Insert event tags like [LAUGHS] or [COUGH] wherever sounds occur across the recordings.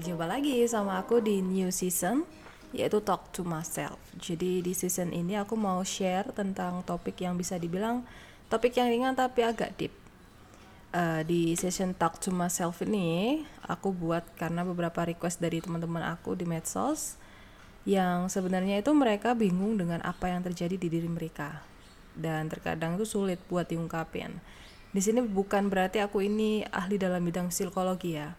jumpa lagi sama aku di new season yaitu Talk to Myself. Jadi di season ini aku mau share tentang topik yang bisa dibilang topik yang ringan tapi agak deep. Uh, di session Talk to Myself ini aku buat karena beberapa request dari teman-teman aku di medsos yang sebenarnya itu mereka bingung dengan apa yang terjadi di diri mereka dan terkadang itu sulit buat diungkapin. Di sini bukan berarti aku ini ahli dalam bidang psikologi ya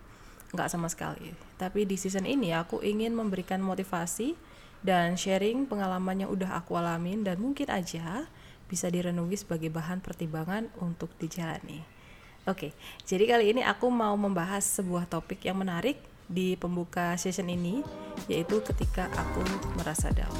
nggak sama sekali. Tapi di season ini aku ingin memberikan motivasi dan sharing pengalaman yang udah aku alamin dan mungkin aja bisa direnungi sebagai bahan pertimbangan untuk dijalani. Oke, jadi kali ini aku mau membahas sebuah topik yang menarik di pembuka session ini, yaitu ketika aku merasa down.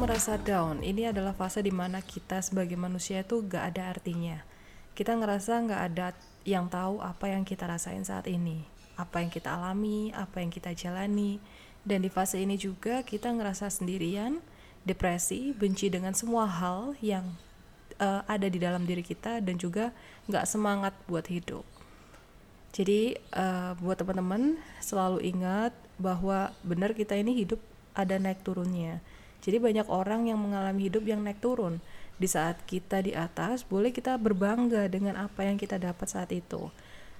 Merasa down, ini adalah fase di mana kita sebagai manusia itu gak ada artinya. Kita ngerasa gak ada yang tahu apa yang kita rasain saat ini, apa yang kita alami, apa yang kita jalani. Dan di fase ini juga kita ngerasa sendirian, depresi, benci dengan semua hal yang uh, ada di dalam diri kita dan juga gak semangat buat hidup. Jadi uh, buat teman-teman selalu ingat bahwa benar kita ini hidup ada naik turunnya jadi banyak orang yang mengalami hidup yang naik turun. Di saat kita di atas, boleh kita berbangga dengan apa yang kita dapat saat itu.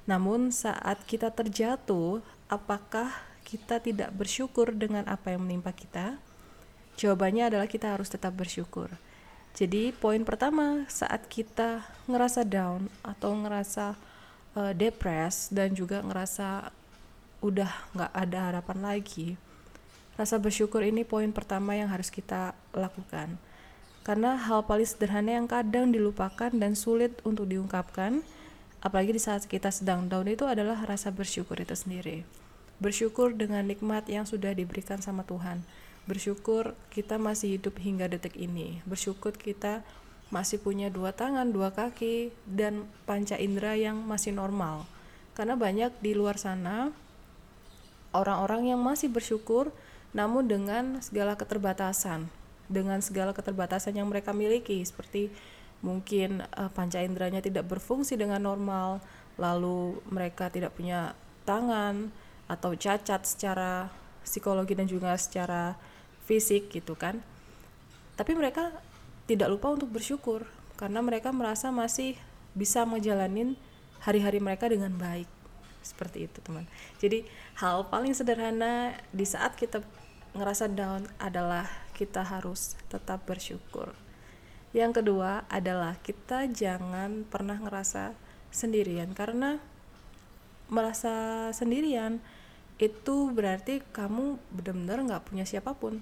Namun saat kita terjatuh, apakah kita tidak bersyukur dengan apa yang menimpa kita? Jawabannya adalah kita harus tetap bersyukur. Jadi poin pertama saat kita ngerasa down atau ngerasa uh, depres dan juga ngerasa udah nggak ada harapan lagi, Rasa bersyukur ini poin pertama yang harus kita lakukan. Karena hal paling sederhana yang kadang dilupakan dan sulit untuk diungkapkan, apalagi di saat kita sedang down itu adalah rasa bersyukur itu sendiri. Bersyukur dengan nikmat yang sudah diberikan sama Tuhan. Bersyukur kita masih hidup hingga detik ini. Bersyukur kita masih punya dua tangan, dua kaki, dan panca indera yang masih normal. Karena banyak di luar sana orang-orang yang masih bersyukur namun dengan segala keterbatasan dengan segala keterbatasan yang mereka miliki seperti mungkin uh, panca inderanya tidak berfungsi dengan normal lalu mereka tidak punya tangan atau cacat secara psikologi dan juga secara fisik gitu kan. Tapi mereka tidak lupa untuk bersyukur karena mereka merasa masih bisa menjalanin hari-hari mereka dengan baik. Seperti itu teman. Jadi hal paling sederhana di saat kita ngerasa down adalah kita harus tetap bersyukur. Yang kedua adalah kita jangan pernah ngerasa sendirian karena merasa sendirian itu berarti kamu benar-benar nggak punya siapa pun.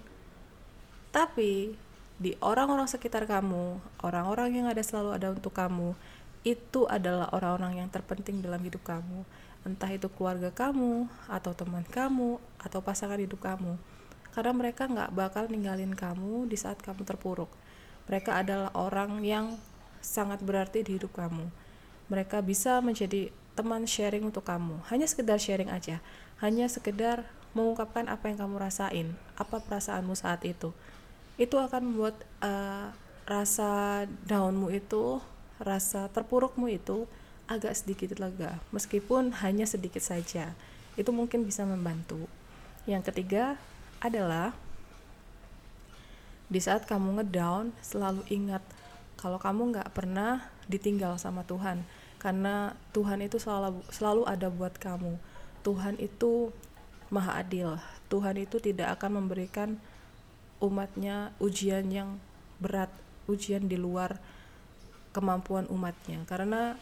Tapi di orang-orang sekitar kamu orang-orang yang ada selalu ada untuk kamu itu adalah orang-orang yang terpenting dalam hidup kamu. Entah itu keluarga kamu atau teman kamu atau pasangan hidup kamu karena mereka nggak bakal ninggalin kamu di saat kamu terpuruk. Mereka adalah orang yang sangat berarti di hidup kamu. Mereka bisa menjadi teman sharing untuk kamu. Hanya sekedar sharing aja. Hanya sekedar mengungkapkan apa yang kamu rasain apa perasaanmu saat itu. Itu akan membuat uh, rasa downmu itu rasa terpurukmu itu agak sedikit lega. Meskipun hanya sedikit saja. Itu mungkin bisa membantu. Yang ketiga adalah di saat kamu ngedown selalu ingat kalau kamu nggak pernah ditinggal sama Tuhan. Karena Tuhan itu selalu selalu ada buat kamu. Tuhan itu maha adil. Tuhan itu tidak akan memberikan umatnya ujian yang berat ujian di luar kemampuan umatnya. Karena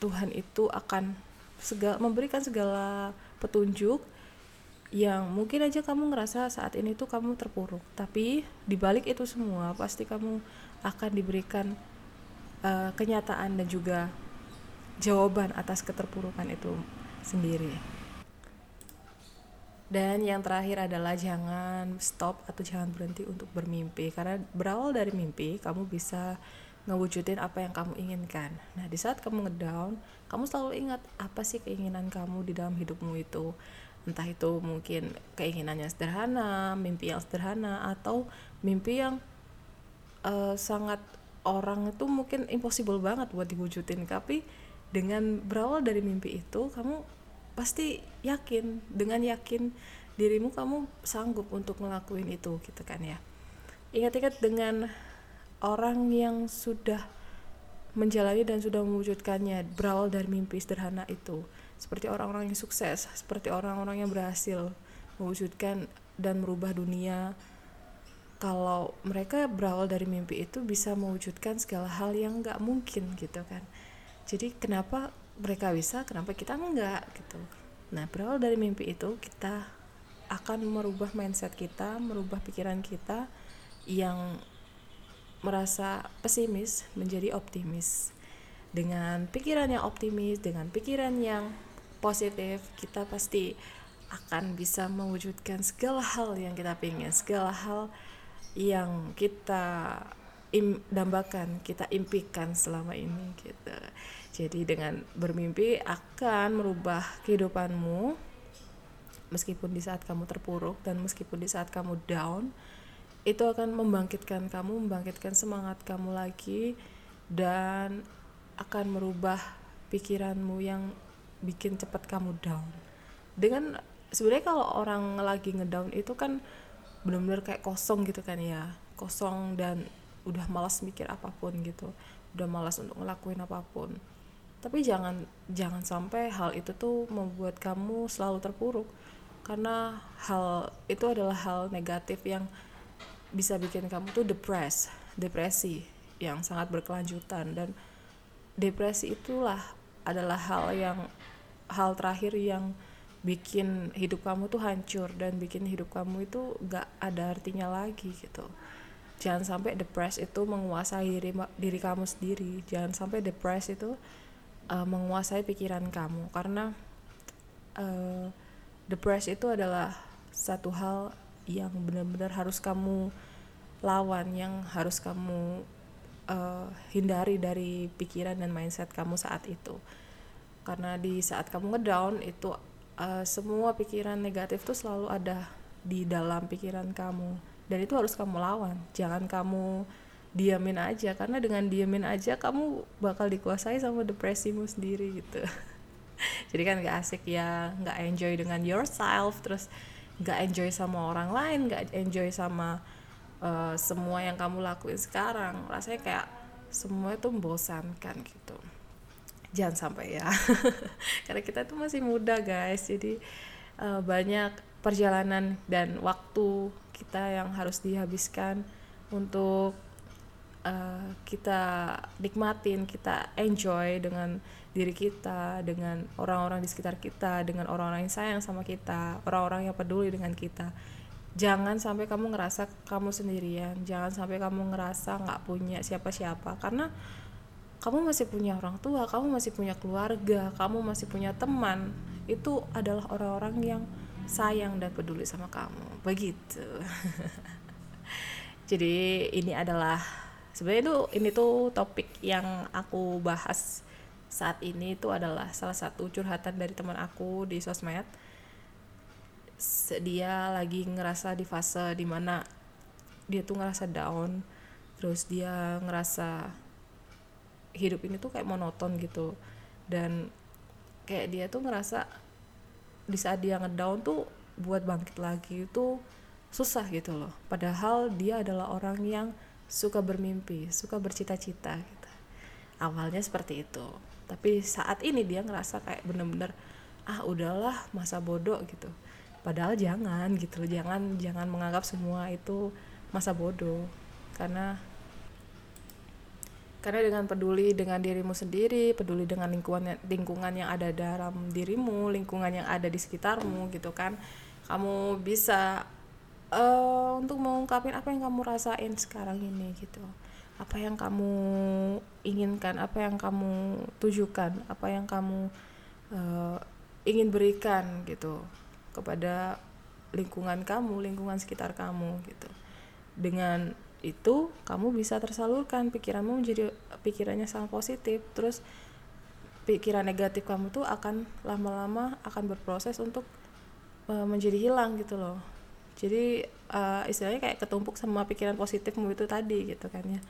Tuhan itu akan segala, memberikan segala petunjuk yang mungkin aja kamu ngerasa saat ini tuh kamu terpuruk tapi dibalik itu semua pasti kamu akan diberikan uh, kenyataan dan juga jawaban atas keterpurukan itu sendiri dan yang terakhir adalah jangan stop atau jangan berhenti untuk bermimpi karena berawal dari mimpi kamu bisa ngewujudin apa yang kamu inginkan. Nah, di saat kamu ngedown, kamu selalu ingat apa sih keinginan kamu di dalam hidupmu itu. Entah itu mungkin keinginannya sederhana, mimpi yang sederhana atau mimpi yang uh, sangat orang itu mungkin impossible banget buat diwujudin. Tapi dengan berawal dari mimpi itu kamu pasti yakin dengan yakin dirimu kamu sanggup untuk ngelakuin itu gitu kan ya. Ingat-ingat dengan orang yang sudah menjalani dan sudah mewujudkannya berawal dari mimpi sederhana itu seperti orang-orang yang sukses seperti orang-orang yang berhasil mewujudkan dan merubah dunia. Kalau mereka berawal dari mimpi itu bisa mewujudkan segala hal yang nggak mungkin gitu kan. Jadi kenapa mereka bisa kenapa kita enggak gitu. Nah berawal dari mimpi itu kita akan merubah mindset kita merubah pikiran kita yang merasa pesimis menjadi optimis. Dengan pikiran yang optimis, dengan pikiran yang positif, kita pasti akan bisa mewujudkan segala hal yang kita ingin, segala hal yang kita im dambakan, kita impikan selama ini gitu. Jadi dengan bermimpi akan merubah kehidupanmu meskipun di saat kamu terpuruk dan meskipun di saat kamu down itu akan membangkitkan kamu, membangkitkan semangat kamu lagi dan akan merubah pikiranmu yang bikin cepat kamu down. Dengan sebenarnya kalau orang lagi ngedown itu kan benar-benar kayak kosong gitu kan ya, kosong dan udah malas mikir apa pun gitu, udah malas untuk ngelakuin apa pun. Tapi jangan jangan sampai hal itu tuh membuat kamu selalu terpuruk karena hal itu adalah hal negatif yang bisa bikin kamu tuh depres depresi yang sangat berkelanjutan dan depresi itulah adalah hal yang hal terakhir yang bikin hidup kamu tuh hancur dan bikin hidup kamu itu gak ada artinya lagi gitu. Jangan sampai depres itu menguasai diri diri kamu sendiri. Jangan sampai depres itu uh, menguasai pikiran kamu. Karena uh, depres itu adalah satu hal yang benar-benar harus kamu lawan yang harus kamu uh, hindari dari pikiran dan mindset kamu saat itu karena di saat kamu ngedown itu uh, semua pikiran negatif tuh selalu ada di dalam pikiran kamu. Dan itu harus kamu lawan. Jangan kamu diamin aja. Karena dengan diamin aja kamu bakal dikuasai sama depresimu sendiri gitu. [LAUGHS] Jadi kan gak asik ya gak enjoy dengan yourself. Terus gak enjoy sama orang lain gak enjoy sama uh, semua yang kamu lakuin sekarang. Rasanya kayak semua itu membosankan gitu jangan sampai ya. [LAUGHS] Karena kita tuh masih muda guys. Jadi uh, banyak perjalanan dan waktu kita yang harus dihabiskan untuk uh, kita nikmatin kita enjoy dengan diri kita dengan orang-orang di sekitar kita dengan orang-orang yang sayang sama kita orang-orang yang peduli dengan kita. Jangan sampai kamu ngerasa kamu sendirian. Jangan sampai kamu ngerasa nggak punya siapa-siapa. Karena kamu masih punya orang tua kamu masih punya keluarga kamu masih punya teman itu adalah orang-orang yang sayang dan peduli sama kamu. Begitu. [LAUGHS] Jadi ini adalah sebenarnya itu ini tuh topik yang aku bahas saat ini itu adalah salah satu curhatan dari teman aku di sosmed. Dia lagi ngerasa di fase di mana dia tuh ngerasa down terus dia ngerasa hidup ini tuh kayak monoton gitu. Dan kayak dia tuh ngerasa di saat dia ngedown tuh buat bangkit lagi itu susah gitu loh. Padahal dia adalah orang yang suka bermimpi suka bercita-cita gitu. Awalnya seperti itu. Tapi saat ini dia ngerasa kayak bener-bener ah udahlah masa bodoh gitu. Padahal jangan gitu loh jangan jangan menganggap semua itu masa bodoh. Karena karena dengan peduli dengan dirimu sendiri peduli dengan lingkungan lingkungan yang ada dalam dirimu lingkungan yang ada di sekitarmu gitu kan kamu bisa uh, untuk mengungkapin apa yang kamu rasain sekarang ini gitu apa yang kamu inginkan apa yang kamu tujukan apa yang kamu uh, ingin berikan gitu kepada lingkungan kamu, lingkungan sekitar kamu gitu. Dengan itu kamu bisa tersalurkan pikiranmu menjadi pikirannya sangat positif. Terus pikiran negatif kamu tuh akan lama-lama akan berproses untuk uh, menjadi hilang gitu loh. jadi uh, istilahnya kayak ketumpuk sama pikiran positifmu itu tadi gitu kan ya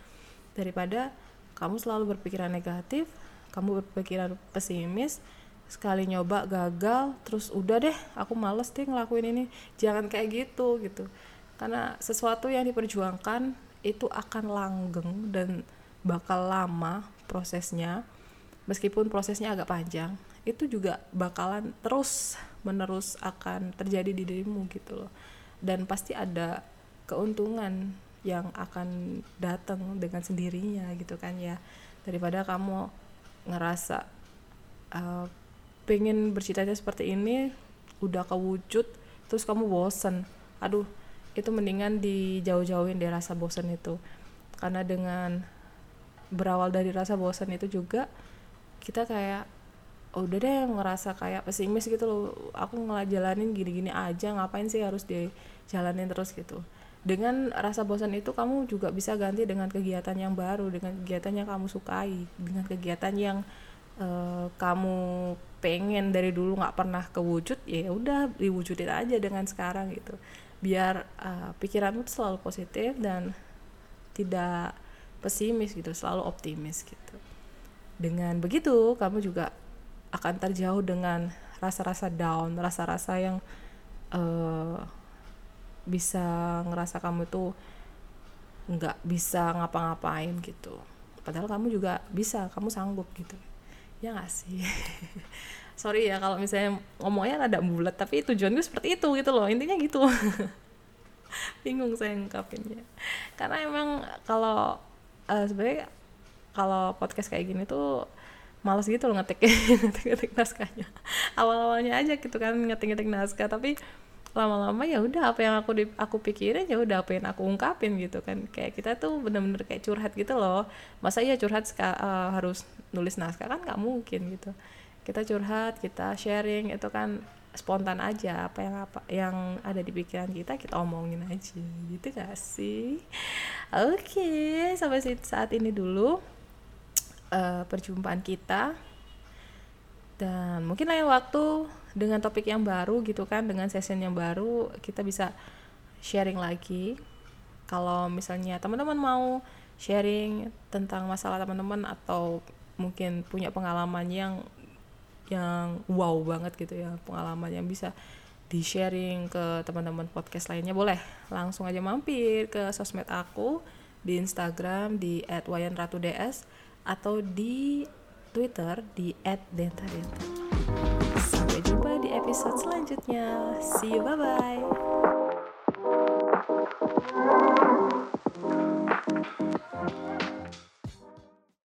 daripada kamu selalu berpikiran negatif kamu berpikiran pesimis sekali nyoba gagal terus udah deh aku males deh ngelakuin ini jangan kayak gitu gitu karena sesuatu yang diperjuangkan itu akan langgeng dan bakal lama prosesnya. Meskipun prosesnya agak panjang itu juga bakalan terus menerus akan terjadi di dirimu gitu loh. Dan pasti ada keuntungan yang akan datang dengan sendirinya gitu kan ya. Daripada kamu ngerasa uh, pengen bercita-cita seperti ini udah kewujud terus kamu bosen. Aduh itu mendingan dijauh-jauhin deh rasa bosen itu. Karena dengan berawal dari rasa bosan itu juga kita kayak oh, udah deh ngerasa kayak pesimis gitu loh. Aku ngelajalanin gini-gini aja ngapain sih harus dijalanin terus gitu? Dengan rasa bosan itu kamu juga bisa ganti dengan kegiatan yang baru dengan kegiatan yang kamu sukai dengan kegiatan yang uh, kamu pengen dari dulu nggak pernah kewujud ya udah diwujudin aja dengan sekarang gitu biar uh, pikiranmu tuh selalu positif dan tidak pesimis gitu selalu optimis gitu. Dengan begitu kamu juga akan terjauh dengan rasa-rasa down rasa-rasa yang uh, bisa ngerasa kamu tuh nggak bisa ngapa-ngapain gitu. Padahal kamu juga bisa kamu sanggup gitu. Ya nggak sih [LAUGHS] sorry ya kalau misalnya ngomongnya ada bulat tapi tujuan gue seperti itu gitu loh intinya gitu. [LAUGHS] Bingung saya ngungkapinnya. Karena emang kalau uh, sebenarnya kalau podcast kayak gini tuh males gitu loh ngetik [LAUGHS] ngetik ngetik naskahnya. Awal awalnya aja gitu kan ngetik ngetik naskah tapi lama-lama ya udah apa yang aku di, aku pikirin ya udah apa yang aku ungkapin gitu kan. Kayak kita tuh bener-bener kayak curhat gitu loh. Masa iya curhat uh, harus nulis naskah? Kan nggak mungkin gitu kita curhat kita sharing itu kan spontan aja. Apa yang apa yang ada di pikiran kita kita omongin aja. Gitu gak sih? Oke okay, sampai saat ini dulu uh, perjumpaan kita. Dan mungkin lain waktu dengan topik yang baru gitu kan dengan session yang baru kita bisa sharing lagi. Kalau misalnya teman-teman mau sharing tentang masalah teman-teman atau mungkin punya pengalaman yang yang wow banget gitu ya pengalaman yang bisa di sharing ke teman-teman podcast lainnya boleh langsung aja mampir ke sosmed aku di Instagram di @wayanratuds atau di Twitter di @dentadenta. Sampai jumpa di episode selanjutnya. See you bye bye.